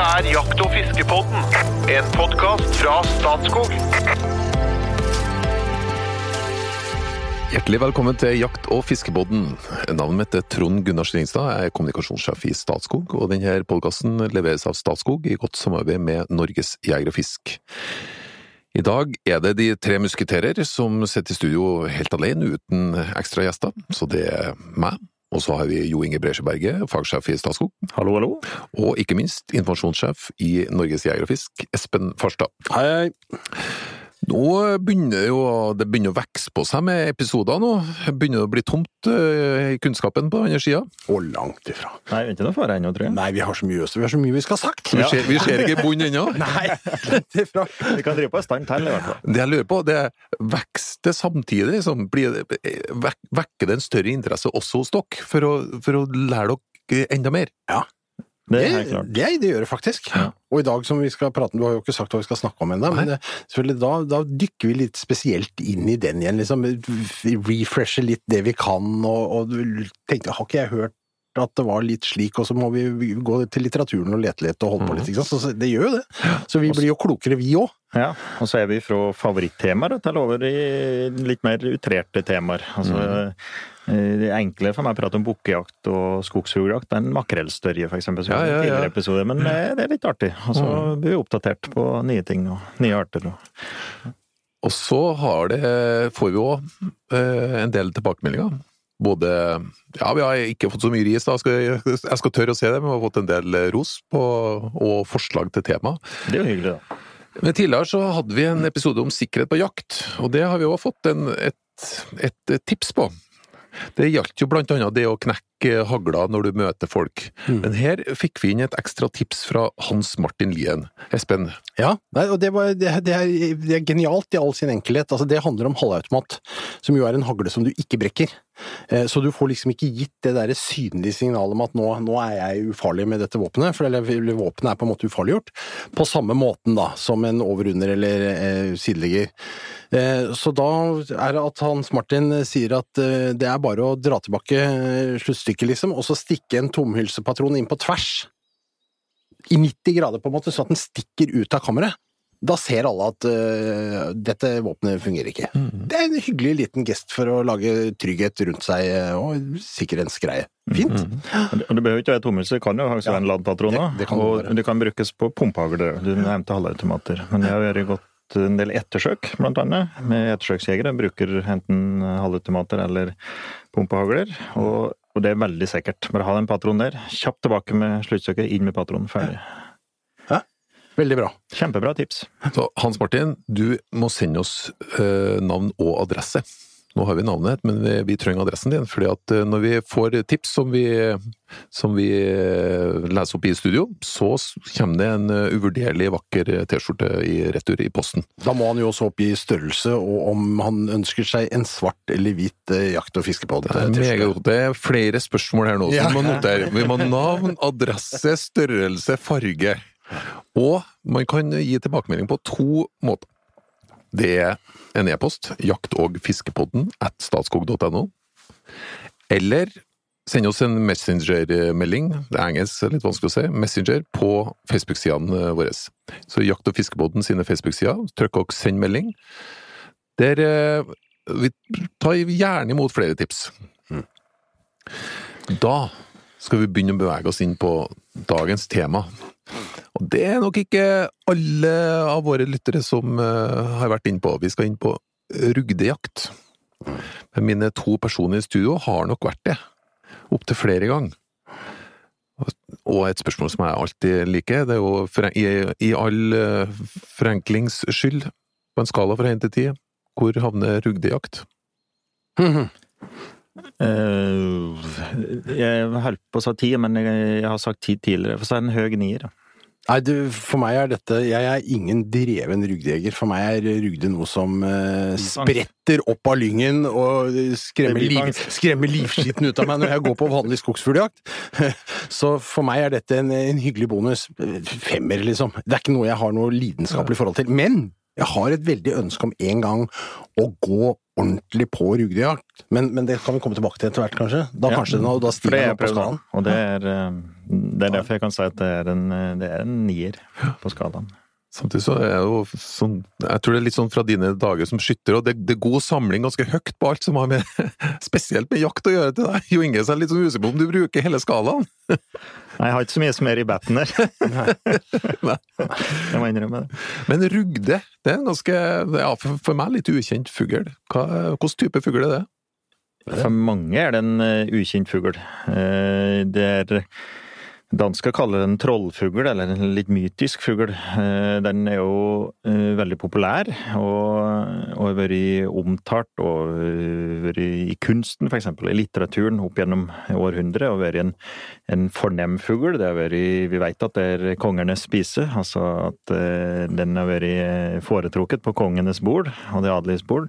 Dette er Jakt- og fiskepodden, en podkast fra Statskog. Hjertelig velkommen til Jakt- og fiskepodden. Navnet mitt er Trond Gunnar Stringstad, jeg er kommunikasjonssjef i Statskog, og denne podkasten leveres av Statskog i godt samarbeid med Norges Jeger og Fisk. I dag er det de tre musketerer som sitter i studio helt alene, uten ekstra gjester, så det er meg. Og så har vi Jo Inge Bresjeberget, fagsjef i Statskog, Hallo, hallo. og ikke minst informasjonssjef i Norges Jeger og Fisk, Espen Farstad. Hei, hei. Nå begynner jo det begynner å vokse på seg med episoder nå. Det begynner å bli tomt eh, i kunnskapen på andre sida. Og langt ifra. Nei, ikke noe fare ennå, tror jeg. Nei, vi har så mye, vi har så mye vi skal ha sagt. Vi, ser- vi ser ikke bunnen ennå. Nei, langt ifra. Vi kan drive på en stand til, i hvert fall. Det jeg lurer på, det er vokser det samtidig? Liksom, blir vekker det en større interesse også hos dere, for å, for å lære dere enda mer? Det Det, er det, det, det gjør det faktisk. Og i dag som vi skal prate om, du har jo ikke sagt hva vi skal snakke om ennå, men selvfølgelig da, da dykker vi litt spesielt inn i den igjen, liksom. Vi Refresher litt det vi kan, og, og tenkte, har ikke jeg hørt at det var litt slik, og så må vi gå til litteraturen og lete litt og holde på litt, ikke sant. Så det gjør jo det. Så vi blir jo klokere, vi òg. Ja, og så er vi fra favorittemaer til over i litt mer utrerte temaer. Altså, eh, Det er enklere for meg å prate om bukkejakt og skogsfugljakt enn makrellstørje, eksempel, som Ja, ja, ja. tidligere episode, men det, det er litt artig. Og så blir vi oppdatert på nye ting og nye arter. Og... Og så har det, får vi òg en del tilbakemeldinger. Både Ja, vi har ikke fått så mye ris, da. Jeg skal, jeg skal tørre å se det, men vi har fått en del ros på, og forslag til tema. Det er jo hyggelig, da. Men tidligere så hadde vi en episode om sikkerhet på jakt, og det har vi òg fått en, et, et tips på. Det gjaldt jo blant annet det å knekke hagla når du møter folk. Men her fikk vi inn et ekstra tips fra Hans Martin Lien. Espen, Ja, nei, og det, var, det, det, er, det er genialt i all sin enkelhet. Altså, det handler om halvautomat, som jo er en hagle som du ikke brekker. Eh, Så du får liksom ikke gitt det der synlige signalet om at nå, nå er jeg ufarlig med dette våpenet, for våpenet er på en måte ufarliggjort, på samme måten da, som en over-under eller eh, sideligger. Eh, Så da er det at Hans Martin sier at eh, det er bare å dra tilbake eh, sluttstykket, liksom, og så stikke en tomhylsepatron inn på tvers i 90 grader, på en måte, så at den stikker ut av kammeret. Da ser alle at uh, dette våpenet fungerer ikke. Det er en hyggelig liten gest for å lage trygghet rundt seg, øh, og sikkerhetsgreie. Fint. Mm. Og det behøver ikke være tommelse, det kan jo faktisk Ja, være en ladpatron òg. Og det kan brukes på pumpehagle. Du nevnte halvautomater. Men jeg har gått en del ettersøk, blant annet. Med ettersøksjegere. Bruker enten halvautomater eller pumpehagler. Og, og det er veldig sikkert. Bare ha den patronen der. Kjapt tilbake med sluttstykket, inn med patronen. Ferdig. Veldig bra. Kjempebra tips. Så Hans Martin, du må sende oss eh, navn og adresse. Nå har vi navnet, men vi, vi trenger adressen din, fordi at eh, når vi får tips som vi, som vi eh, leser opp i studio, så kommer det en eh, uvurderlig vakker T-skjorte i retur i posten. Da må han jo også oppgi størrelse, og om han ønsker seg en svart eller hvit jakt- og fiskepod. Det er, det er flere spørsmål her nå som Ja. vi må notere. Vi må ha navn, adresse, størrelse, farge. Og man kan gi tilbakemelding på to måter. Det er en e-post, jakt- og fiskepodden at statskog.no. Eller send oss en messengermelding, det er engelsk, litt vanskelig å se, messenger på Facebook-sidene våre. Så Jakt- og fiskepodden sine Facebook-sider, trykk og send melding. Der eh, vi tar gjerne imot flere tips. Da skal vi begynne å bevege oss inn på dagens tema. Og det er nok ikke alle av våre lyttere som eh, har vært inn på. Vi skal inn på rugdejakt. Men mine to personer i studio har nok vært det. Opptil flere ganger. Og et spørsmål som jeg alltid liker, det er jo i, i all eh, forenklings skyld, på en skala fra 1 til 10, hvor havner rugdejakt? Eh, jeg holdt på å si ti, men jeg, har sagt ti tidligere. Så er det en høy nier. Nei, du, for meg er dette Jeg er ingen dreven rugdejeger. For meg er rugde noe som eh, spretter opp av lyngen og skremmer, liv, skremmer livskiten ut av meg når jeg går på vanlig skogsfugljakt. Så for meg er dette en, en hyggelig bonus. Femmer, liksom. Det er ikke noe jeg har noe lidenskapelig forhold til. Men jeg har et veldig ønske om en gang å gå ordentlig på rugdejakt. Men, men det kan vi komme tilbake til etter hvert, kanskje. Da Ja, kanskje da det stiger den opp på skalaen. og det er, eh, det er derfor jeg kan si at det er en, eh, det er en nier på skalaen. Samtidig så er det jo sånn Jeg tror det er litt sånn fra dine dager som skytter, og det, det er god samling ganske høyt på alt som har med Spesielt med jakt å gjøre til deg. Jo Inge, så er jeg litt sånn usikker på om du bruker hele skalaen. Nei, jeg har ikke så mye som er i batten der. Nei. jeg må innrømme det. Men rugde, det er en ganske ja, for, for meg litt ukjent fugl. Hvilken type fugl er det? For mange er det en eh, ukjent fugl. Eh, det er Dansker kaller den en trollfugl, eller en litt mytisk fugl. Eh, Den er jo eh, veldig populær, og, har vært omtalt og eh, vært i kunsten, eksempel, i litteraturen opp gjennom århundret, og vært en, en fornem fugl. Det har vært, vi vet at det er kongernes spise, altså at den har vært foretrukket på kongenes bord og det adeliges bord.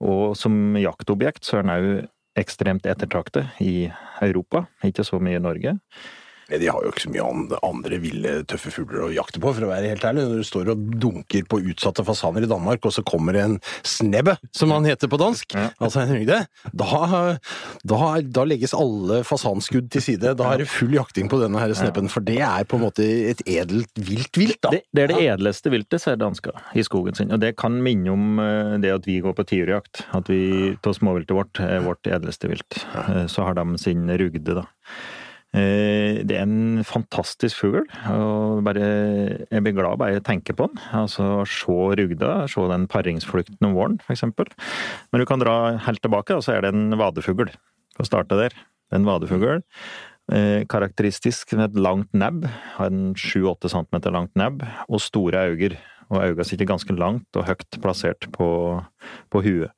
Og som jaktobjekt så er den òg ekstremt ettertraktet i Europa, ikke så mye i Norge. Men de har jo ikke så mye andre, ville, tøffe fugler å jakte på, for å være helt ærlig. Når du står og dunker på utsatte fasaner i Danmark, og så kommer det en snebbe, som han heter på dansk, Ja. altså en rygde, da, da, da legges alle fasanskudd til side. Da er det full jakting på denne her snebben, for det er på en måte et edelt vilt vilt, da. Det, det er det edleste viltet, sier dansker, i skogen sin. Og det kan minne om eh, det at vi går på tiurjakt. At vi av småviltet vårt er vårt edleste vilt. Eh, Så har de sin rugde, da. Eh, Det er en fantastisk fugl, og bare, jeg blir glad bare jeg tenker på den. Altså se rugda, se den paringsflukten om våren, eksempel. Men du kan dra helt tilbake, og så er det en vadefugl. For å starte der. Er En vadefugl. Eh, karakteristisk med et langt nebb, har en 7-8 cm langt nebb, og store øyne. Og øynene sitter ganske langt og høyt plassert på, på huet.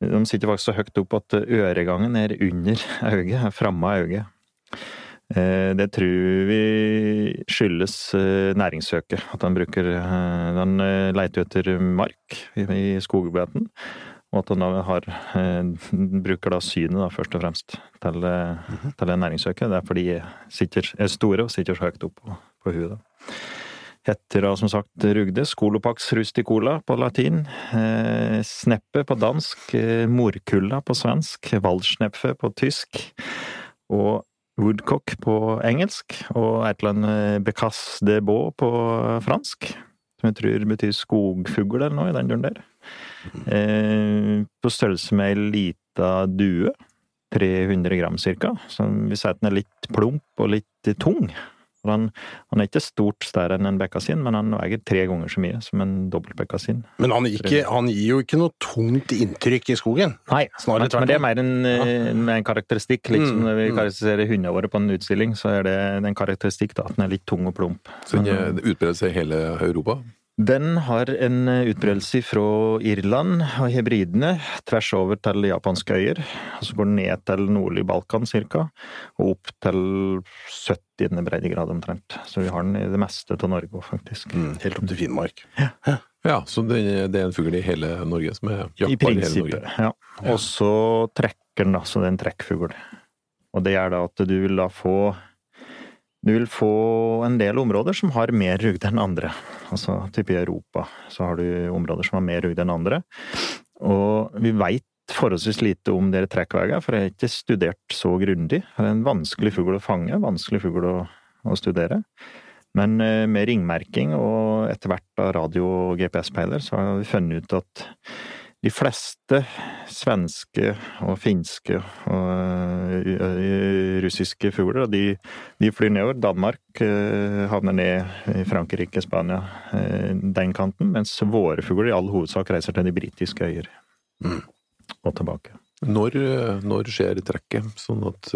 De sitter faktisk så høyt opp at øregangen er under øyet, framme av øyet. Eh, Det tror vi skyldes eh, næringssøket. At han bruker den Han jo etter mark i skogbeiten. Og at han har, eh, bruker da synet, da, først og fremst, til, eh, til det næringssøket. Det er fordi de sitter, er store og sitter så høyt opp på, på huet. da. Heter da som sagt rugde, Skolopax rusticola på latin, eh, sneppe på dansk, eh, morkulla på svensk, waldschnepfe på tysk, og woodcock på engelsk, og et eller annet becasse de beau på fransk, som jeg tror betyr skogfugl eller noe i den duren der. Eh, på størrelse med ei lita due, 300 gram cirka, så vi sier at den er litt plump og litt tung. Og Han, han er ikke stort større enn en bekkasin, men han veier tre ganger så mye som en dobbeltbekkasin. Men han, ikke, han gir jo ikke noe tungt inntrykk i skogen. Nei, men, men det er mer en, eh, med en karakteristikk. Liksom Mm, når vi mm. karakteriserer hundene våre på en utstilling, så er det en karakteristikk da, at den er litt tung og plump. Så den Men, er- seg i hele Europa? Den har en eh, utbredelse fra Irland og hebridene tvers over til japanske øyer. Og så går den ned til nordlig Balkan cirka, og opp til 70. breddegrad omtrent. Så vi har den i det meste av Norge òg, faktisk. Mm, helt opp til Finnmark. Ja, så den, er- det er en fugl i hele Norge som er I jaktbar i hele prinsippet, Norge? ja. Og så trekker den, da, så det er en trekkfugl. Og det er da at du vil da få Du vil få en del områder som har mer rugde enn andre. Altså type i Europa så har du områder som har mer rugde enn andre. Og vi veit forholdsvis lite om dere trekkveier, for jeg har ikke studert så grundig. Det er en vanskelig fugl å fange, vanskelig fugl å, å studere. Men eh, med ringmerking og etter hvert da radio- og GPS-peiler, så har vi funnet ut at de fleste svenske og finske og eh, russiske fugler, de, de flyr nedover. Danmark eh, havner ned i Frankrike, Spania, eh, den kanten. Mens våre fugler i all hovedsak reiser til de britiske øyer. Mm. Og tilbake. Når, når skjer trekket? Sånn at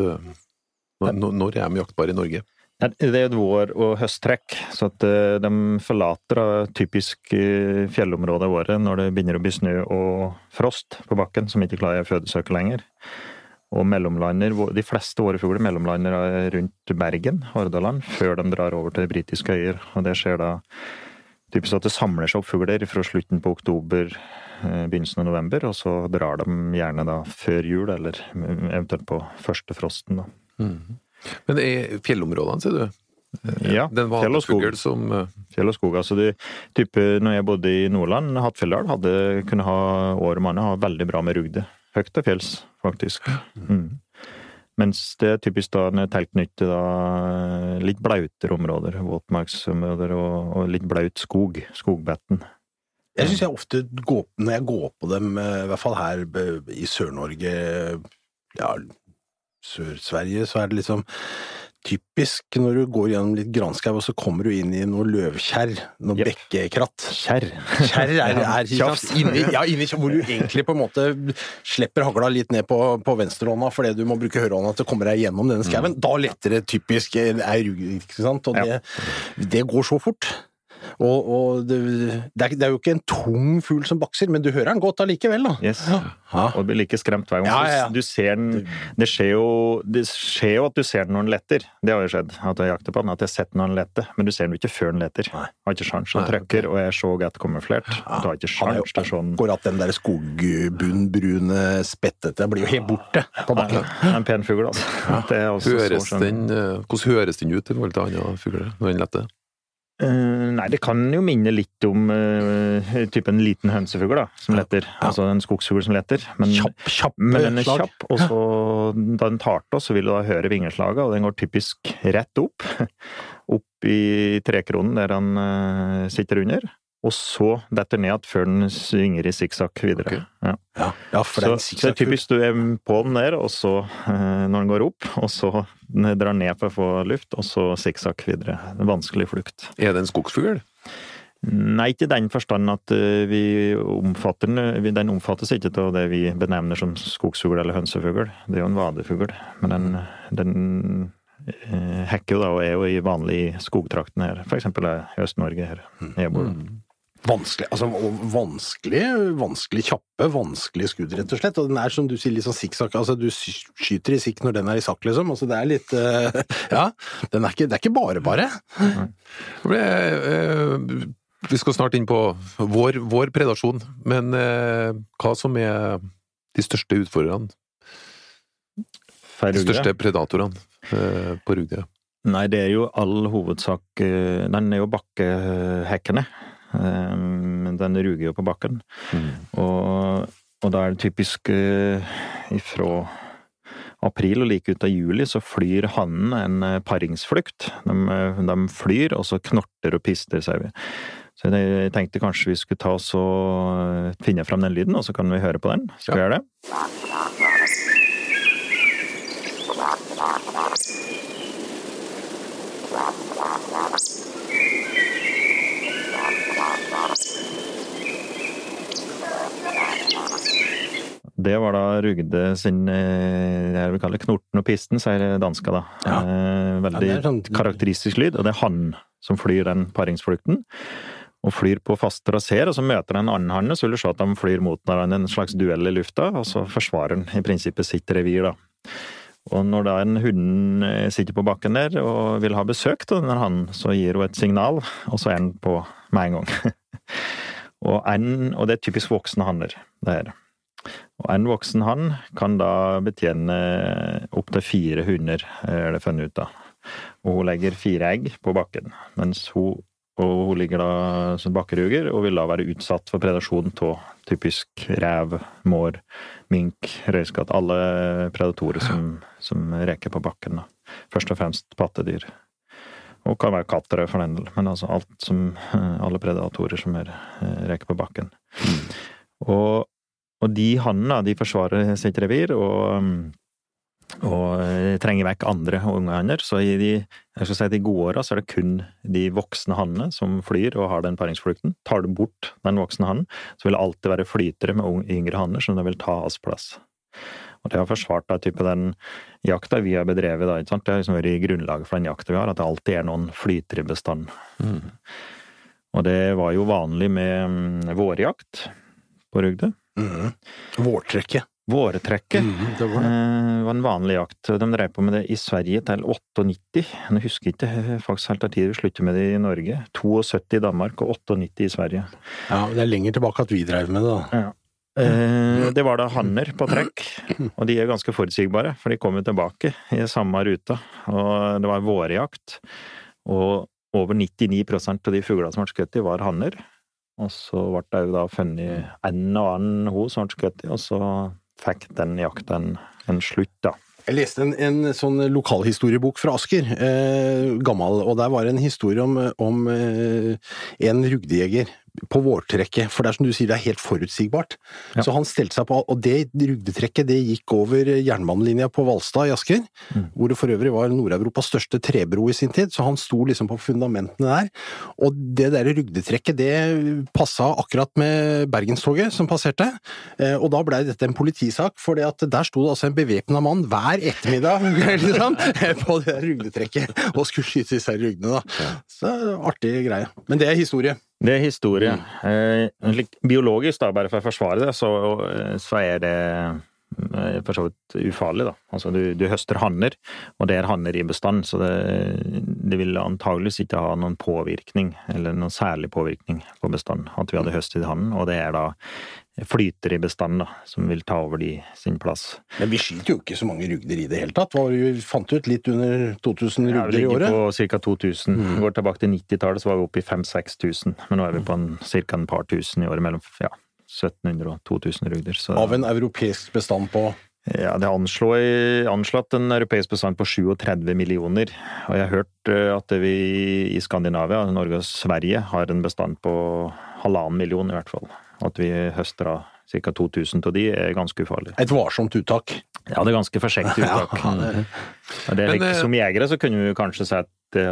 når, når er vi jaktbare i Norge? Det er et vår- og høsttrekk, så eh, de forlater typisk eh, fjellområdene våre når det begynner å bli snø og frost på bakken, som ikke klarer fødesøket lenger. Og mellomlander, de fleste vårefugler mellomlander er rundt Bergen, Hordaland, før de drar over til britiske øyer. Og det skjer da typisk at det samler seg opp fugler fra slutten på oktober, eh, begynnelsen av november, og så drar de gjerne da før jul, eller eventuelt på første frosten, da. Men i fjellområdene, sier du? Ja, Det er fjell og skog. som eh, Fjell og skog. Altså de, type, når jeg bodde i Nordland, Hattfjelldal, hadde kunne ha år mann ha veldig bra med rugde. Høyt til fjells, faktisk. Mm. Mens det er typisk da en teltnytte da litt blautere områder, våtmarksområder og, og litt blaut skog. Skogbetten. Jeg syns jeg ofte går, når jeg går på dem, eh, i hvert fall her eh, i Sør-Norge, ja, Sør-Sverige, så er det liksom typisk når du går gjennom litt granskau, og så kommer du inn i noe løvkjerr, noe yep. bekkekratt. Kjerr. Kjerr er, er ikke inni, ja, inni, hvor du egentlig på en måte slipper hagla litt ned på, på venstrehånda fordi du må bruke høyrehånda til å komme deg gjennom denne skauen. Da letter det typisk ei rugg, ikke sant? Og det, det går så fort. Og, og det, det, er, det er jo ikke en tung fugl som bakser, men du hører den godt allikevel, da. Yes. Ja. Og blir like skremt hver gang. Ja, ja, ja. Du ser den det skjer, jo, det skjer jo at du ser den når den letter. Det har jo skjedd. At jeg jakter på den, at jeg har sett den når den letter. Men du ser den jo ikke før den letter. Nei. Har ikke sjans. Den trykker, og jeg så godt kamuflert. Du har ikke er sjans til jo sånn akkurat den der skogbunnbrune, spettete blir jo helt borte på bakken. det er En pen fugl, altså. Det er også så høres den, eh, Hvordan høres den ut i forhold til andre fugler når den letter? Eh, nei, det kan jo minne litt om uh, typen en liten hønsefugl, da, som letter. Altså en skogsfugl som letter. Men, Kjapp, kjapp men den er slag. kjapp, og så da den tar til, så vil du da høre vingeslaget, og den går typisk rett opp. Opp i trekronen der han uh, sitter under. Og så detter ned igjen før den svinger i sikksakk videre. Okay. Ja. Ja, ja, Så, så det er typisk du er på den der, og så eh, når den går opp, og så drar den ned for å få luft, og så sikksakk videre. Vanskelig flukt. Er det en skogsfugl? Nei, ikke i den forstand at eh, vi omfatter den Den omfattes ikke av det vi benevner som skogsfugl eller hønsefugl. Det er jo en vadefugl. Men den, den eh, hekker jo da, og er jo i vanlig skogtrakten her. Eksempel i Øst-Norge her. Jeg bor. Vanskelig, altså, vanskelig, vanskelig kjappe, vanskelig skudd, rett og slett. Og den er som du sier, litt sånn sikksakk. Altså, du skyter i sikk når den er i sakk, liksom. Altså, det er litt uh, Ja. Den er ikke, det er ikke bare bare. Mm. det, vi skal snart inn på vår, vår predasjon, men uh, hva som er de største utfordrerne? For De største predatorene uh, på Rugde? Nei, det er jo all hovedsak Den er jo bakkehekkende. Eh, Den ruger jo på bakken. Og, og da er det typisk eh, ifra april og like ut av juli så flyr hannen en eh, paringsflukt. De, de flyr, og så knorter og pister seg. Så jeg tenkte kanskje vi skulle ta oss og finne fram den lyden, og så kan vi høre på den. Skal vi gjøre det? Det var da Rugde sin eh, jeg vil kalle det Knorten og pisten, sier danska da. Ja. Eh, Veldig Ja, sånn- karakteristisk lyd, og det er han som flyr den paringsflukten. Og flyr på fast traseer, og så møter den en annen hanne, så vil du se at de flyr mot hverandre, en slags duell i lufta, og så forsvarer han i prinsippet sitt revir, da. Og når da en hunden eh, sitter på bakken der og vil ha besøk av denne hannen, så gir hun et signal, og så er den på med en gang. og, en, og det er typisk voksne hanner, det her. Og en voksen hann kan da betjene opptil fire hunder, er det funnet ut av. Og hun legger fire egg på bakken, mens hun, hun ligger da som bakkeruger og vil da være utsatt for predasjon av typisk rev, mår, mink, røyskatt. Alle predatorer som, som reker på bakken. Da. Først og fremst pattedyr. Og kan være katter for den del, men altså alt som Alle predatorer som er, eh, reker på bakken. Og og de hannene, de forsvarer sitt revir og, mm, og eh, trenger vekk andre unge hanner. Så i de, jeg skal si, de gode åra så er det kun de voksne hannene som flyr og har den paringsflukten. Tar du bort den voksne hannen, så vil det alltid være flytere med unge- yngre hanner som vil ta hans plass. Og det har forsvart da, type den jakta vi har bedrevet. Da? Det har liksom vært grunnlaget for den jakta vi har, at det alltid er noen flytere i bestand. Og det var jo vanlig med mm, vårjakt på Rugde. Mhm. Vårtrekket. Våretrekket mm, det var det. eh, var en vanlig jakt. De drev på med det i Sverige til 98. Jeg husker ikke faktisk helt tid vi sluttet med det i Norge. 72 i Danmark og 98 i Sverige. Ja, det er lenger tilbake at vi drev med det, da. Eh, Det var da hanner på trekk, og de er ganske forutsigbare, for de kommer tilbake i samme ruta. Og det var vårjakt. Og over 99% av de fuglene som ble skutt, var hanner. Og så ble det jo da funnet en og annen ho som ble skutt, og så fikk den jakta en, en slutt, da. Jeg leste en, en sånn lokalhistoriebok fra Asker, eh, gammel, og der var det en historie om, om eh, en rugdejeger på vårtrekket, for det er som du sier, det er helt forutsigbart. Ja. Så han stelte seg på, og det rugdetrekket det gikk over jernbanelinja på Hvalstad i Asker, Mm. hvor det for øvrig var Nord-Europas største trebro i sin tid, så han sto liksom på fundamentene der. Og det der rugdetrekket, det passa akkurat med Bergenstoget som passerte, eh, og da blei dette en politisak, for der sto det altså en bevæpna mann hver ettermiddag liksom, på det der rugdetrekket og skulle skyte disse rugdene, da. Så artig greie. Men det er historie. Det er historie. Eh, biologisk, da, bare for å forsvare det, så, så er det eh, for så vidt ufarlig, da. Altså du, du høster hanner, og det er hanner i bestand, så det, det vil antageligvis ikke ha noen påvirkning, eller noen særlig påvirkning på bestand, at vi hadde høstet hannen, og det er da flyter i bestand, da, som vil ta over de sin plass. Men vi skyter jo ikke så mange rugder i det hele tatt. Vi fant ut litt under 2000 Ja, vi året. Vi ligger på ca. 2000. Går tilbake til 90-tallet, så var vi oppe i 5000-6000. Men nå er vi på en, ca. en par tusen i året, mellom ja, 1700 og 2000 rugder. Så, Av en europeisk bestand på ja, det er anslått en europeisk bestand på 37 millioner. Og jeg har hørt eh, at vi i Skandinavia, Norge og Sverige, har en bestand på halvannen million i hvert fall. At vi høster av ca. 2000 av de er ganske ufarlig. et varsomt uttak. Ja, det er ganske forsiktig uttak. Ja, det- Og det er Men, ikke, eh, som jegere så kunne vi kanskje si at det,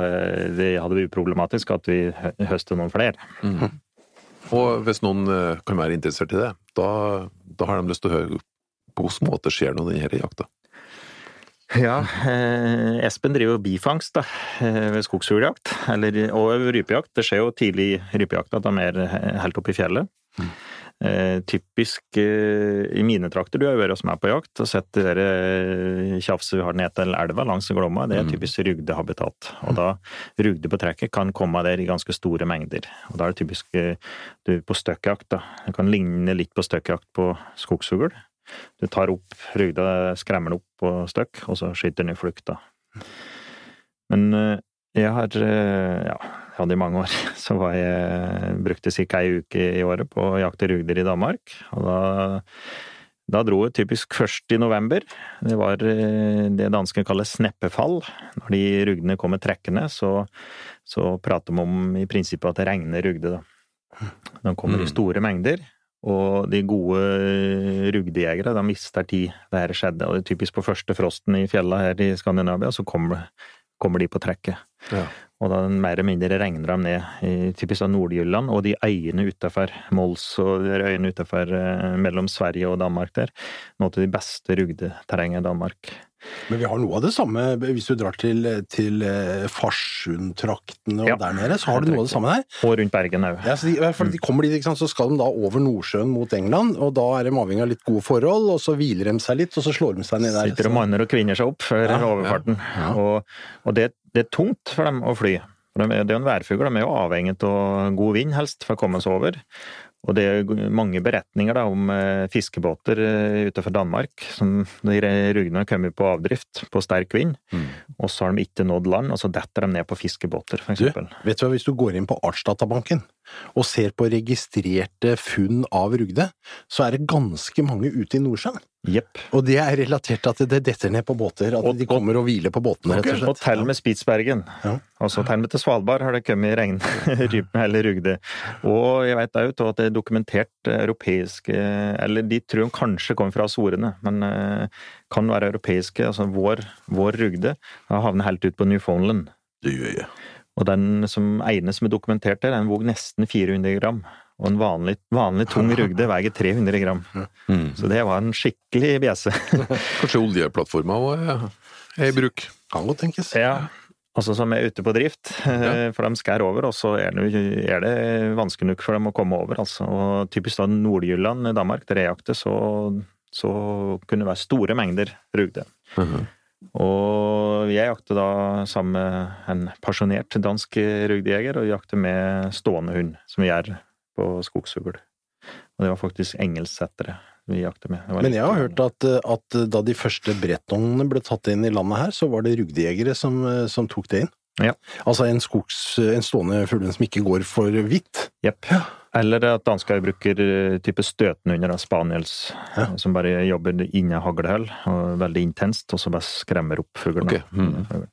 det hadde vært uproblematisk at vi høster noen flere. Og hvis noen eh, kan være interessert i det, da, da har de lyst til å høre på hvilken måte skjer noe i denne jakta. Ja, eh, Espen driver bifangst da, eh, ved skogsfugljakt, og rypejakt. Det skjer jo tidlig i rypejakt at de er eh, helt oppe i fjellet. Eh, typisk eh, i mine trakter, du har jo vært hos meg på jakt og sett det der eh, tjafset vi har ned til elva langs Glomma, det er typisk rugdehabitat. Og da rugde på trekket kan komme der i ganske store mengder. Og da er det typisk eh, du på støkkjakt, da. Det kan ligne litt på støkkjakt på skogsfugl. Du tar opp rugda, skremmer den opp på støkk, og så skyter den i flukt, da. Men eh, jeg har eh, ja, jeg hadde i mange år, så var jeg brukte ca. ei uke i året på å jakte rugder i Danmark. Og da, da dro jeg typisk først i november. Det var eh, det danskene kaller sneppefall. Når de rugdene kommer trekkende, så, så prater de om i prinsippet at det regner rugde, da. De kommer i store mengder. Og de gode rugdejegere de mister tid det her skjedde. Og det er typisk på første frosten i fjella her i Skandinavia, så kommer, kommer de på trekket. Ja. Og da mer eller mindre regner de ned i typisk Nord-Jylland, og de øyene utafor Mols og de øyene utenfor, eh, mellom Sverige og Danmark der. Noe av de beste rugdeterrenget i Danmark. Men vi har noe av det samme hvis du drar til, til Farsundtraktene og Ja, der nede, så har du noe av det samme der. Og rundt Bergen òg. Ja, de, de kommer dit, så skal de da over Nordsjøen mot England, og da er de avhengig av litt gode forhold, og så hviler de seg litt, og så slår de seg ned der. Sitter og manner og kvinner seg opp før Ja, overfarten. Og, og det, det er tungt for dem å fly. For de er, det er jo en værfugl, de er jo avhengig av god vind, helst, for å komme seg over. Og det er mange beretninger da, om eh, fiskebåter eh, utenfor Danmark. som De rugene har kommet på avdrift på sterk vind, og så har de ikke nådd land, og så detter de ned på fiskebåter, eksempel. vet du hva, hvis du går inn på Artsdatabanken og ser på registrerte funn av rugde, så er det ganske mange ute i Nordsjøen. Yep. Og det er relatert til at det detter ned på båter, at Og- de kommer og hviler på båtene, rett og slett. Og til og med Spitsbergen. Ja. Og så til og med til Svalbard har det kommet regn, rype eller rugde. Og jeg vet òg at det er dokumentert europeiske Eller de tror de kanskje kommer fra Azorene, men eh, kan være europeiske. Altså vår, vår rugde har havnet helt ut på Newfoundland. Og den som ene som er dokumentert der, den vog nesten 400 gram. Og en vanlig, vanlig tung rugde veier 300 gram. Så det var en skikkelig bjese. Kanskje oljeplattforma òg er, i bruk. Kan godt tenkes. Ja, altså som er ute på drift. Ja. For de skærer over, og så er det, er det vanskelig nok for dem å komme over. Altså. Og typisk da Nord-Jylland i Danmark, der jeg jakter, så, så kunne det være store mengder rugde. Mhm. Og jeg jakter da sammen med en pasjonert dansk rugdejeger, og jakter med stående hund, som gjør på skogsfugl. Og det var faktisk engelsksettere vi jakter med. Men jeg har hørt at, at da de første bretongene ble tatt inn i landet her, så var det rugdejegere som, som tok det inn. Ja. Altså en skogs... En stående fuglehund som ikke går for hvitt. Jepp. Eller at dansker bruker eh, type støtenhunder, da, spaniels, Ja. som bare jobber inni haglehull, veldig intenst, og så bare skremmer opp fuglene. Okay. Mm.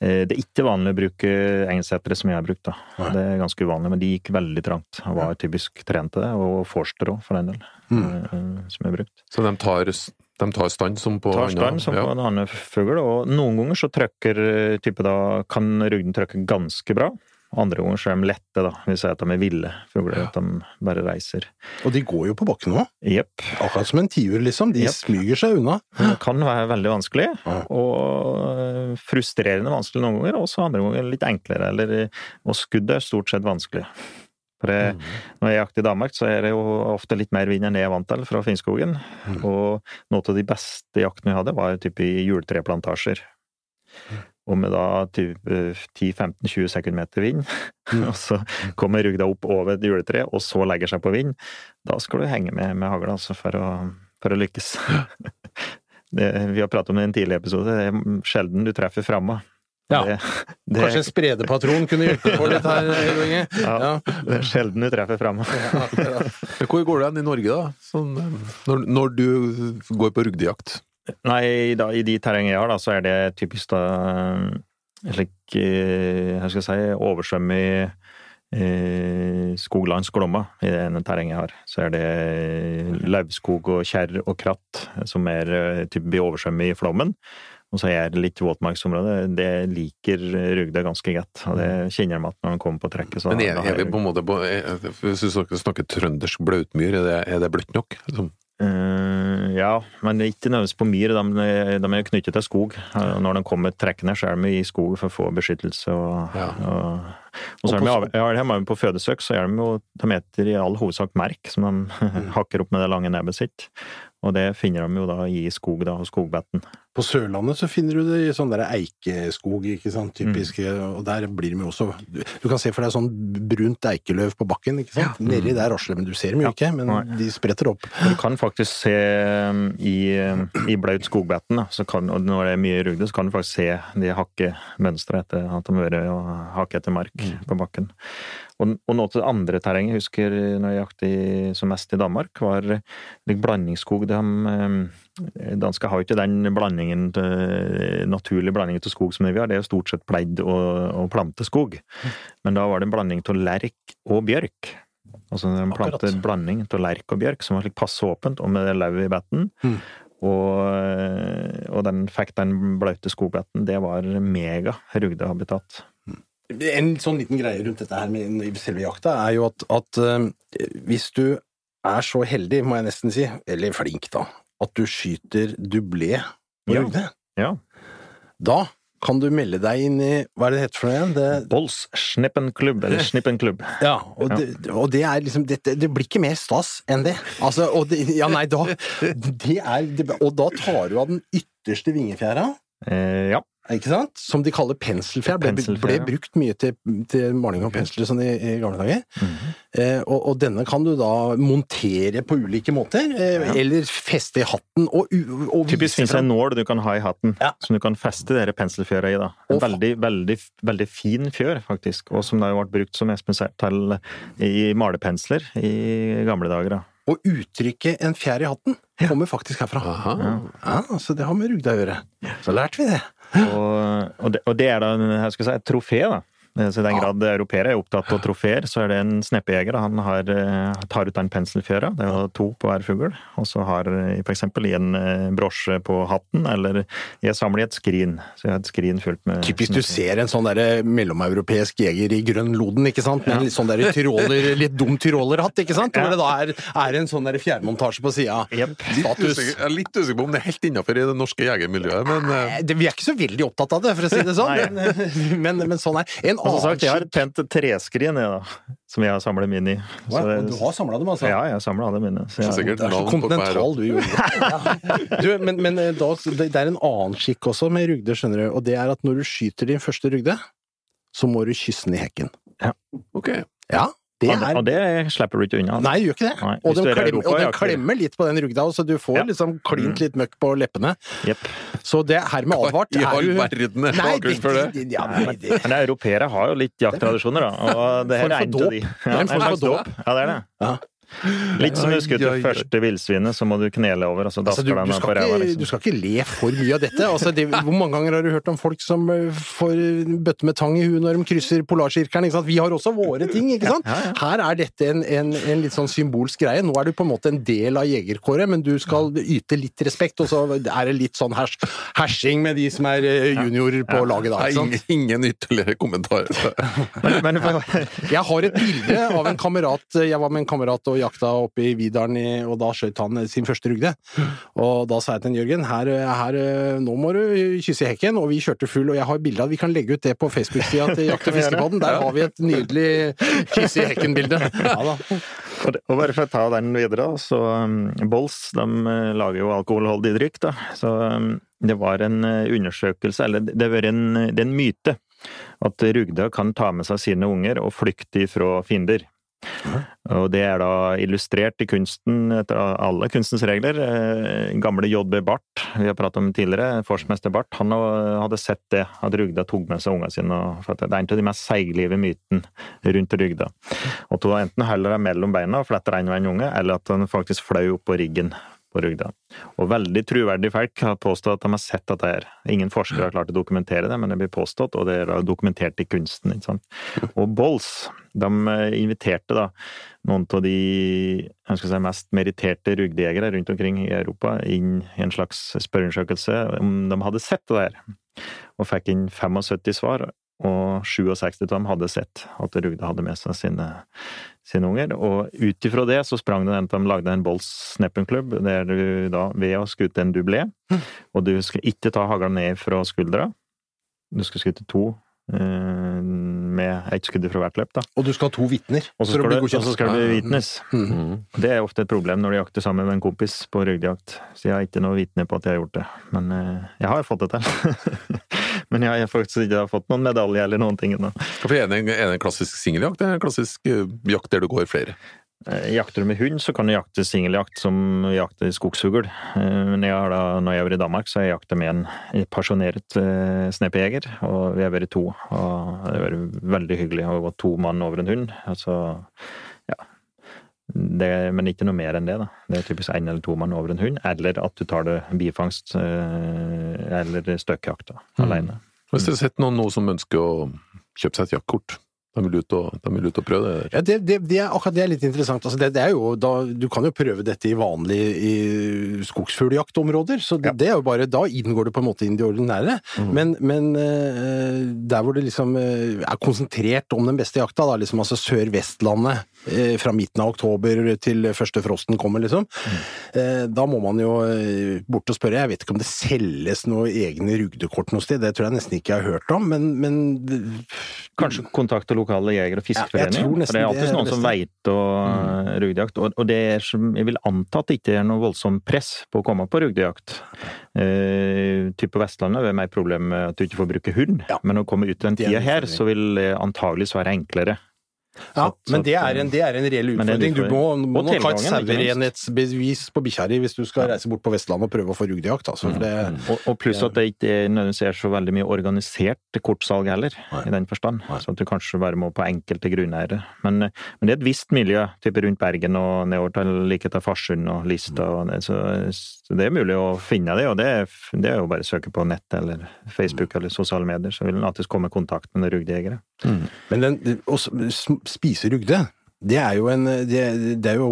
Eh, Det er ikke vanlig å bruke engelsettere som jeg har brukt, da. Nei. Det er ganske uvanlig, men de gikk veldig trangt, og var typisk trent til det, og forster òg, for den del, Mm. eh, som jeg har brukt. Så de tar, de tar stand som på Tar stand som ja. på en annen fugl, og noen ganger så trykker eh, type da, kan rugden trykke ganske bra. Andre ganger så er de lette, da. Vi sier at de er ville fugler, at de bare reiser. Og de går jo på bakken òg. Yep. Akkurat som en tiur, liksom. De yep. smyger seg unna. Det kan være veldig vanskelig, Ja. og eh, frustrerende vanskelig noen ganger, og så andre ganger litt enklere. Eller, eh, og skuddet er stort sett vanskelig. For jeg, Mm. Når jeg jakter i Danmark, så er det jo ofte litt mer vind enn jeg er vant til fra Finnskogen. Mm. Og noe av de beste jaktene vi hadde, var type i juletreplantasjer. Og med da eh, 10-15-20 sekundmeter vind, Mm. og så kommer rugda opp over et juletre, og så legger seg på vind, da skal du henge med med hagla altså, for, for å lykkes. Det, vi har pratet om det i en tidligere episode, det er sjelden du treffer framme. Ja. Det, det, Kanskje en spredepatron kunne hjelpe på litt her, Inge? Ja. Ja. det er sjelden du treffer fram. Ja, Hvor går det hen i Norge, da? Sånn, eh, når, når du går på rugdejakt? Nei, da, i de terrengene jeg har, da, så er det typisk da en slik eh, Hva skal jeg si oversvømme eh, skoglands Glomma i det ene terrenget jeg har. Så er det lauvskog og kjerr og kratt som er typisk typ blir oversvømmet i flommen. Og så er det litt våtmarksområde. Det liker Rugda ganske godt. Og det kjenner de at når de kommer på trekket. Så Men er, er vi på en måte på Hvis du snakker, trøndersk blautmyr, er det, er det bløtt nok? Liksom? Uh, ja, men ikke nødvendigvis på myr. De, de er knyttet til skog. Og Når de kommer trekkende, så er de i skog for å få beskyttelse. Og, Ja. og, og så er de, av- ja, de er på fødesøk, så er de jo de eter i all hovedsak merk, som de hakker opp med det lange nebbet sitt. Og det finner de jo da i skog, da, og skogbetten. På Sørlandet så finner du det i sånn der eikeskog, ikke sant, typisk, Mm. og der blir de jo også Du, kan se for deg sånn brunt eikeløv på bakken, ikke sant? Nedi der rasler men du ser dem jo Ja. ikke, men Nei. de spretter opp. Du kan faktisk se um, i, um, i blaut skogbetten, da, så kan, og når det er mye rugde, så kan du faktisk se de hakkemønstre etter at de har vært og hakket etter mark på bakken. Og, og noe til det andre terrenget jeg husker når jeg jaktet som mest i Danmark, var litt blandingsskog. De, um, dansker har jo ikke den blandingen, naturlige blandingen til skog som vi har, det er jo stort sett pleid og, plante planteskog. Men da var det en blanding av lerk og bjørk. Altså en Akkurat. en blanding av lerk og bjørk som var slik passe åpent, og med lauv i betten. Mm. Og, og den fikk den blaute skogbetten. Det var mega rugdehabitat. En sånn liten greie rundt dette her med selve jakta er jo at, at uh, hvis du er så heldig, må jeg nesten si, eller flink da, at du skyter dublé på Ja. rugde, Ja. da kan du melde deg inn i Hva er det det heter for noe igjen? Det, Bols Snippenklubb, eller Snippenklubb. Ja, og, Det, og det er liksom det, det blir ikke mer stas enn det. Altså, og det, ja, nei, da det er, Og da tar du av den ytterste vingefjæra, Eh, ja. Ikke sant? Som de kaller penselfjær. Ble, ble brukt mye til, til maling av pensler sånn i, i gamle dager. Mhm. Eh, og, og denne kan du da montere på ulike måter, eh, Ja. eller feste i hatten og, og Typisk fins det en nål du kan ha i hatten, Ja. som du kan feste dere penselfjøret i. da. Og En veldig, veldig, veldig fin fjør, faktisk, og som da har vært brukt som Espen til i malepensler i gamle dager. da. Og uttrykket 'en fjær i hatten' kommer faktisk herfra. Ja. Ja, Så det har med rugda å gjøre. Så lærte vi det. Og, og, det, og det er da jeg skal si, et trofé, da. Så I den grad europeere er opptatt av trofeer, så er det en sneppejeger. Han har, eh, tar ut den penselfjøra, det er jo to på hver fugl, og så har f.eks. for eksempel i en eh, brosje på hatten, eller jeg samler i et skrin. Så jeg har et skrin fullt med Typisk du ser en sånn der mellomeuropeisk jeger i grønn loden, ikke sant? Med en litt sånn der tyroler, litt dum tyrolerhatt, ikke sant? Hvor Ja. det da er, er en sånn der fjærmontasje på sida. Yep. Litt usikker, jeg er litt usikker på om det er helt innafor i det norske jegermiljøet, men eh, Eh, det- Vi er ikke så veldig opptatt av det, for å si det sånn, men, men, men sånn er En Annen sagt, jeg har et pent treskrin, jeg, da, som jeg har samlet min i. Så det- Du har samla dem, altså? Ja, jeg har samlet alle mine. Så jeg, så det er så kontinental, du, gjorde. Du, men men eh, da, det er en annen skikk også med rugde, skjønner du, og det er at når du skyter din første rugde, så må du kysse den i hekken. Ok. Ja, Det Og det- er Og det slipper du ikke unna. Nei, det gjør ikke det. Nei, og den, er i klemmer, Europa, og den klemmer litt på den rugda, så du får Ja. liksom klint Mm. litt møkk på leppene. Yep. Så det er hermed advart. I er all verden er Nei, for det. det- Ja, nei, det Men europeere har jo litt jakttradisjoner, da. Og det her er en av de. Det er en slags dåp. dåp. Ja, det er det. Ja. Litt som du Oi, det første villsvinet, så må du knele over, og så Altså, dasker du, den du, på skal ræva. Liksom. du skal ikke le for mye av dette. Altså, det, hvor mange ganger har du hørt om folk som eh, får bøtte med tang i huet når de krysser polarsirkelen? Vi har også våre ting, ikke sant? Ja, ja. Her er dette en, en, en litt sånn symbolsk greie. Nå er du på en måte en del av jegerkåret, men du skal yte litt respekt, og så er det litt sånn hers, hersing med de som er eh, juniorer på laget da, ikke sant? ingen, ingen ytterligere kommentarer. Men, men, Jeg har et bilde av en kamerat Jeg var med en kamerat og jakta oppe i Vidalen, i, og da skjøt han sin første rugde. Og da sa jeg til Jørgen her, her, nå må du kysse hekken, og vi kjørte full, og jeg har bilde av Vi kan legge ut det på Facebook-sida til Jakt- og fiskepodden. Der har vi et nydelig kysse i hekken-bilde. Ja. Og, bare for å ta den videre, så um, Bolls de eh, lager jo alkoholholdig drikk, da. Så um, det var en eh, undersøkelse, eller det, var en, det er en myte, at rugda kan ta med seg sine unger og flykte fra fiender. Og det er da illustrert i kunsten etter alle kunstens regler. Eh, Gamle JB Barth, vi har pratet om tidligere, forsmester Barth, han hadde sett det, at rugda tok med seg ungene sine. for Det er en av de mest seiglive mytene rundt rugda. At hun enten holder dem mellom beina og fletter en og en unge, eller at han faktisk fløy på riggen på rugda. Og veldig troverdige folk har påstått at de har sett dette her. Ingen forskere har klart å dokumentere det, men det blir påstått, og det er dokumentert i kunsten. ikke sant? Og Bolls de eh, inviterte da noen av de jeg skal si, mest meritterte rugdejegere rundt omkring i Europa inn i en slags spørreundersøkelse om de hadde sett det der, og fikk inn 75 svar. Og 67 av dem hadde sett at rugda hadde med seg sine, sine unger. Og ut ifra det så sprang det en at de lagde en Bolls Sneppenklubb, der du da ved å skute en dublé, og du skal ikke ta hagla ned fra skuldra, du skal skute to eh, med ett skudd fra hvert løp, da. Og du skal ha to vitner Og så for å skal, bli du- og så skal det bevitnes. Mm. Mm. Det er ofte et problem når du jakter sammen med en kompis på ryggjakt Så jeg har ikke noe vitne på at jeg har gjort det. Men eh, jeg har fått det til. Men jeg har faktisk ikke fått noen medalje eller noen ting ennå. Er det en, klassisk singeljakt, eller en klassisk eh, jakt der du går flere? Eh, Jakter du med hund, så kan du jakte singeljakt som jakter skogsfugl. Eh, Men jeg har da, når jeg har vært i Danmark, så har jeg jakta med en pasjonert eh, snepejeger, og vi har vært to. Og det har vært veldig hyggelig å gå to mann over en hund. Altså. Det, men ikke noe mer enn det, da. Det er typisk én eller to mann over en hund, eller at du tar det bifangst eh, eller støkkjakt da, Mm. alene. Hvis dere har sett noen nå som ønsker å kjøpe seg et jaktkort, de vil ut og, de vil ut og prøve det der. Ja, det, det, det er, akkurat det er litt interessant. Altså, det, det er jo, da, du kan jo prøve dette i vanlige i skogsfugljaktområder, så det, det er jo bare, da inngår du på en måte inn i det ordinære. Men, men eh, der hvor det liksom eh, er konsentrert om den beste jakta, da, liksom altså Sør-Vestlandet eh, fra midten av oktober til første frosten kommer, liksom, eh, da må man jo bort og spørre. Jeg vet ikke om det selges noe egne rugdekort noe sted, det tror jeg nesten ikke jeg har hørt om, men, men Kanskje kontakte lokale jeger- og Ja, fiskeforeninger. nesten for det er det er noen som beste. veit og mm. rugdejakt. Og, og det er som jeg vil anta at det ikke er noe voldsomt press på å komme på rugdejakt. Uh, typ på Vestlandet er det mer problem med at du ikke får bruke hund, Ja. men å komme ut den tida her, så vil det antageligvis være enklere. Ja, Så- men det er en, det er en reell utfordring. Du må, må nok ha et sauerenhetsbevis på bikkja di hvis du skal reise bort på Vestlandet og prøve å få rugdejakt. Altså, for det, Og, og pluss at det ikke nødvendigvis er så veldig mye organisert kortsalg heller, Nei. i den forstand. Nei. Så at du kanskje bare må på enkelte grunneiere. Men, men det er et visst miljø, type rundt Bergen og nedover til like til Farsund og Lista. Og det, så, så det er mulig å finne det, og det, er- det er jo bare å søke på nett eller Facebook eller sosiale medier, så vil en alltids komme i kontakt med noen Mm. Men den, å spise rugde, det er jo en det, det er jo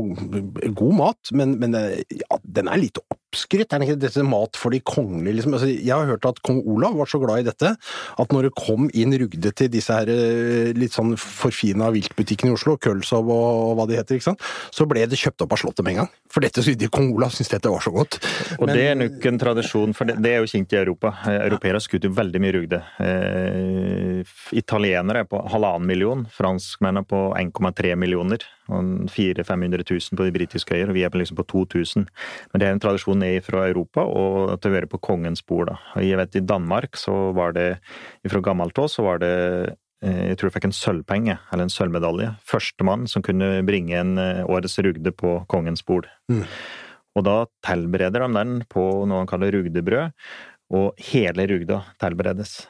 god mat, men, men ja, den er litt oppskrytt. Er det ikke dette mat for de kongelige, liksom? Altså, jeg har hørt at kong Olav var så glad i dette at når det kom inn rugde til disse her eh, litt sånn forfina viltbutikkene i Oslo, Kølsov og, og hva de heter, ikke sant, så ble det kjøpt opp av Slottet med en gang. For dette syntes kong Olav syntes dette var så godt. Og Men- det er nok en tradisjon, for det, det er jo kjent i Europa. Eh, Europeere skuter jo veldig mye rugde. Eh, italienere er på halvannen million, franskmennene på 1,3 millioner. Og 400 500 000 på de britiske øyer, og vi er på liksom på 2000. Men det er en tradisjon ned fra Europa, og at det hører på kongens bord. Da. Og jeg vet I Danmark så var det fra gammelt av så var det eh, Jeg tror jeg fikk en sølvpenge, eller en sølvmedalje. Førstemann som kunne bringe en eh, årets rugde på kongens bord. Mm. Og da tilbereder de den på noe han kaller rugdebrød, og hele rugda tilberedes.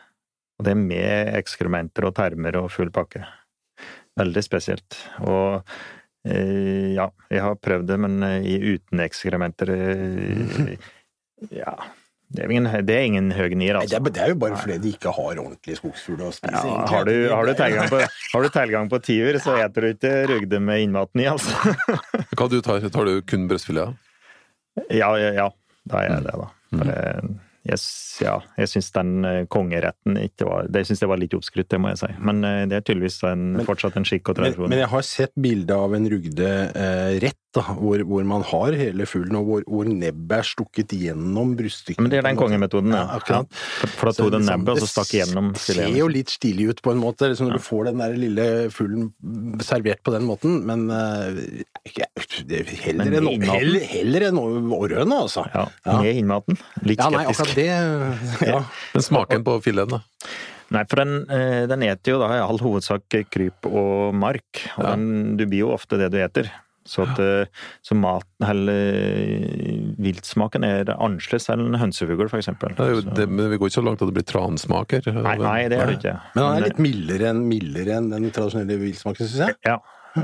Og det er med ekskrementer og termer og full pakke. Veldig spesielt. Og eh, ja, jeg har prøvd det, men eh, i uten ekskrementer eh, Ja. Det er ingen, det er ingen høy nier, Nei, det, altså. er, det er jo bare fordi de ikke har ordentlig skogsfugl å spise. Ja, har, du, har, du på, har du tilgang på tiur, så eter du ikke rugde med innmaten i, altså. Hva du tar, tar du kun brystfilet? Ja, ja, ja. Da er jeg det, da. For jeg, ja, jeg syns den eh, kongeretten ikke var Det syns jeg var litt oppskrytt, det må jeg si. Men eh, det er tydeligvis en, fortsatt en skikk og Men, tradisjon. men jeg har sett bilde av en rugde eh, rett, da, hvor, hvor man har hele fuglen, og hvor, hvor nebbet er stukket gjennom bryststykket. Men det er den kongemetoden, Ja, ja. akkurat. For, da tok den nebbet, og så stakk gjennom Det ser jo litt stilig ut på en måte, liksom når du får den der lille fuglen servert på den måten, men eh, er heller Men enn heller, heller enn århøne, altså. Ja, Ja. med innmaten. Litt Ja, nei, skeptisk. akkurat det ja. Men smaken på fileten, da? Nei, for den, eh, den eter jo da i all hovedsak kryp og mark. Og Ja. den, du blir jo ofte det du eter. Så, at, eh, så maten, eller viltsmaken er annerledes enn hønsefugl, det, men vi går ikke så langt at det blir transmaker? Nei, nei, det er det ikke. Men han er litt mildere enn mildere enn den tradisjonelle viltsmaken, syns jeg. Ja,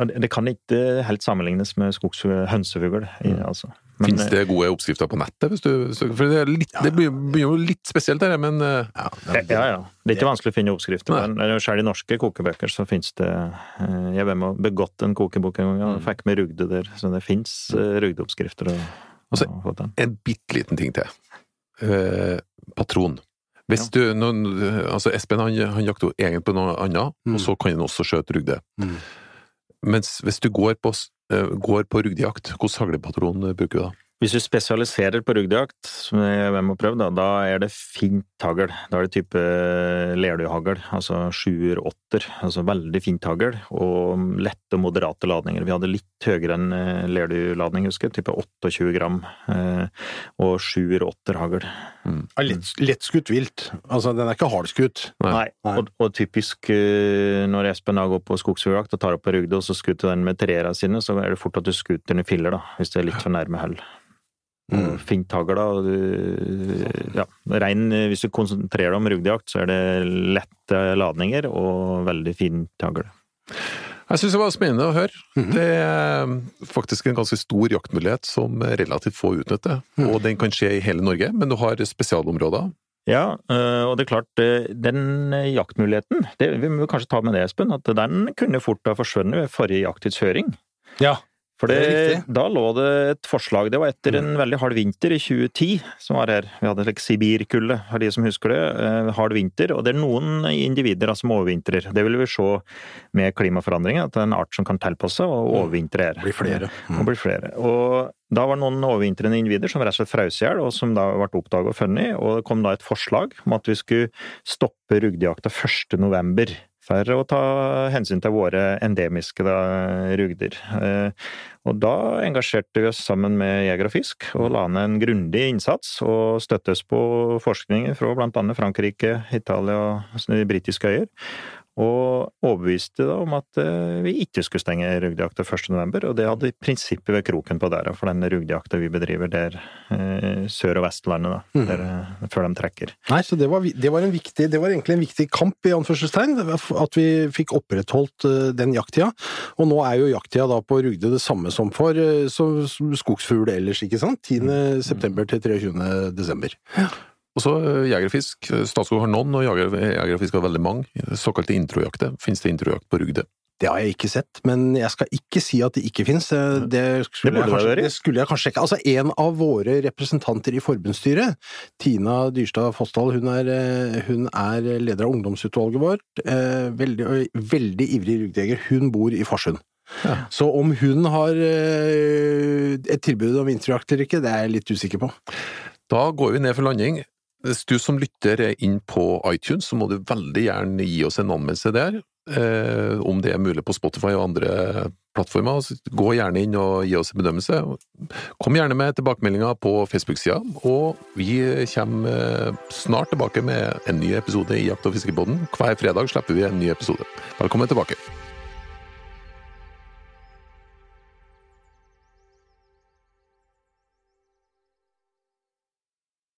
det, kan ikke helt sammenlignes med skogsfugl, hønsefugl. Mm. Altså. Finnes det gode oppskrifter på nettet? Hvis du, for det, er litt, det blir jo litt spesielt der, men eh, Ja, eh, Ja, ja. Det er ikke vanskelig å finne oppskrifter. Nei. Men selv i norske kokebøker så finnes det eh, Jeg var med og begått en kokebok en gang, og fikk med rugde der. Så det fins rugdeoppskrifter. å- Altså, å få til. en bitte liten ting til. Eh, patron. Hvis du, nå- altså Espen han, han jakter jo egentlig på noe annet, Mm. og så kan han også skjøte rugde. Mm. Mens hvis du går på, eh, går på rugdejakt, hvilken haglepatron bruker du da? Hvis du spesialiserer på rugdejakt, som jeg må prøve, da, da er det fint hagl. Da er det type lerduhagl, altså sjuer, åtter. Altså veldig fint hagl, og lette og moderate ladninger. Vi hadde litt høyere enn eh, lerduladning, husker jeg, type 28 gram, eh, og sjuer, åtter hagl. Ja, lett, lettskutt vilt. Altså, den er ikke hardskutt. Nei. Nei, Nei. Og, og typisk eh, når Espen da går på skogsfugljakt og tar opp på rugde, og så skutter den med treera sine, så er det fort at du skuter den i filler, da, hvis det er litt for nærme hell. Mm. Og Ja, rein, hvis du konsentrerer deg om rugdejakt, så er det lette ladninger og veldig fint tagle. Jeg syns det var spennende å høre. Mhm. Det er faktisk en ganske stor jaktmulighet som relativt få utnytter. Mm. Og den kan skje i hele Norge, men du har spesialområder. Ja, øh, og det er klart, øh, den jaktmuligheten, det, vi må kanskje ta med det, Espen, at den kunne fort ha forsvunnet ved forrige jakttidsføring. Ja. For Det. Mm. da lå det et forslag, det var etter en veldig hard vinter i 2010 som var her. Vi hadde like Sibirkulde, for de som husker det. eh, Hard vinter, og det er noen individer da, som overvintrer. Det vil vi se med klimaforandringer, at det er en art som kan tilpasse og overvintre her. Mm. Blir flere. Mm. Og blir flere. Og da var det noen overvintrende individer som rett og slett frøs i hjel, og som da ble oppdaget og funnet. Og det kom da et forslag om at vi skulle stoppe rugdejakta 1. For å ta hensyn til våre endemiske da, rugder. Eh, og da engasjerte vi oss sammen med Jeger og Fisk, og la ned en grundig innsats. Og støttes på forskning fra annet Frankrike, Italia og britiske øyer. Og overbeviste da om at eh, vi ikke skulle stenge rugdejakta 1.11., og det hadde i prinsippet ved kroken på døra for den rugdejakta vi bedriver der eh, sør- og vestlandet, da, mm. der, eh, før de trekker. Nei, så det var, det var, en viktig, det var egentlig en viktig kamp, i anførselstegn, at vi fikk opprettholdt den jakttida. Og nå er jo jakttida da på Rugde det samme som for skogsfugl ellers, ikke sant? 10. september til 23. desember. Og så eh, jeger og fisk. Statskog har noen, og jeger, jeger og fisk har veldig mange. Såkalte introjakter. Finnes det introjakt på Rugde? Det har jeg ikke sett, men jeg skal ikke si at det ikke fins. Det, Det skulle jeg kanskje- det skulle jeg kanskje ikke. Altså, en av våre representanter i forbundsstyret, Tina Dyrstad Fossdal, hun eh, hun er leder av ungdomsutvalget vårt. eh, Veldig, veldig ivrig rugdejeger. Hun bor i Farsund. Ja. Så om hun har eh, et tilbud om vinterjakt eller ikke, det er jeg litt usikker på. Da går vi ned for landing. Hvis du som lytter er inn på iTunes, så må du veldig gjerne gi oss en anmeldelse der. eh, om det er mulig på Spotify og andre plattformer. Så Gå gjerne inn og gi oss en bedømmelse. Kom gjerne med tilbakemeldinger på Facebook-sida, og vi kommer eh, snart tilbake med en ny episode i Jakt- og fiskebåten. Hver fredag slipper vi en ny episode. Velkommen tilbake.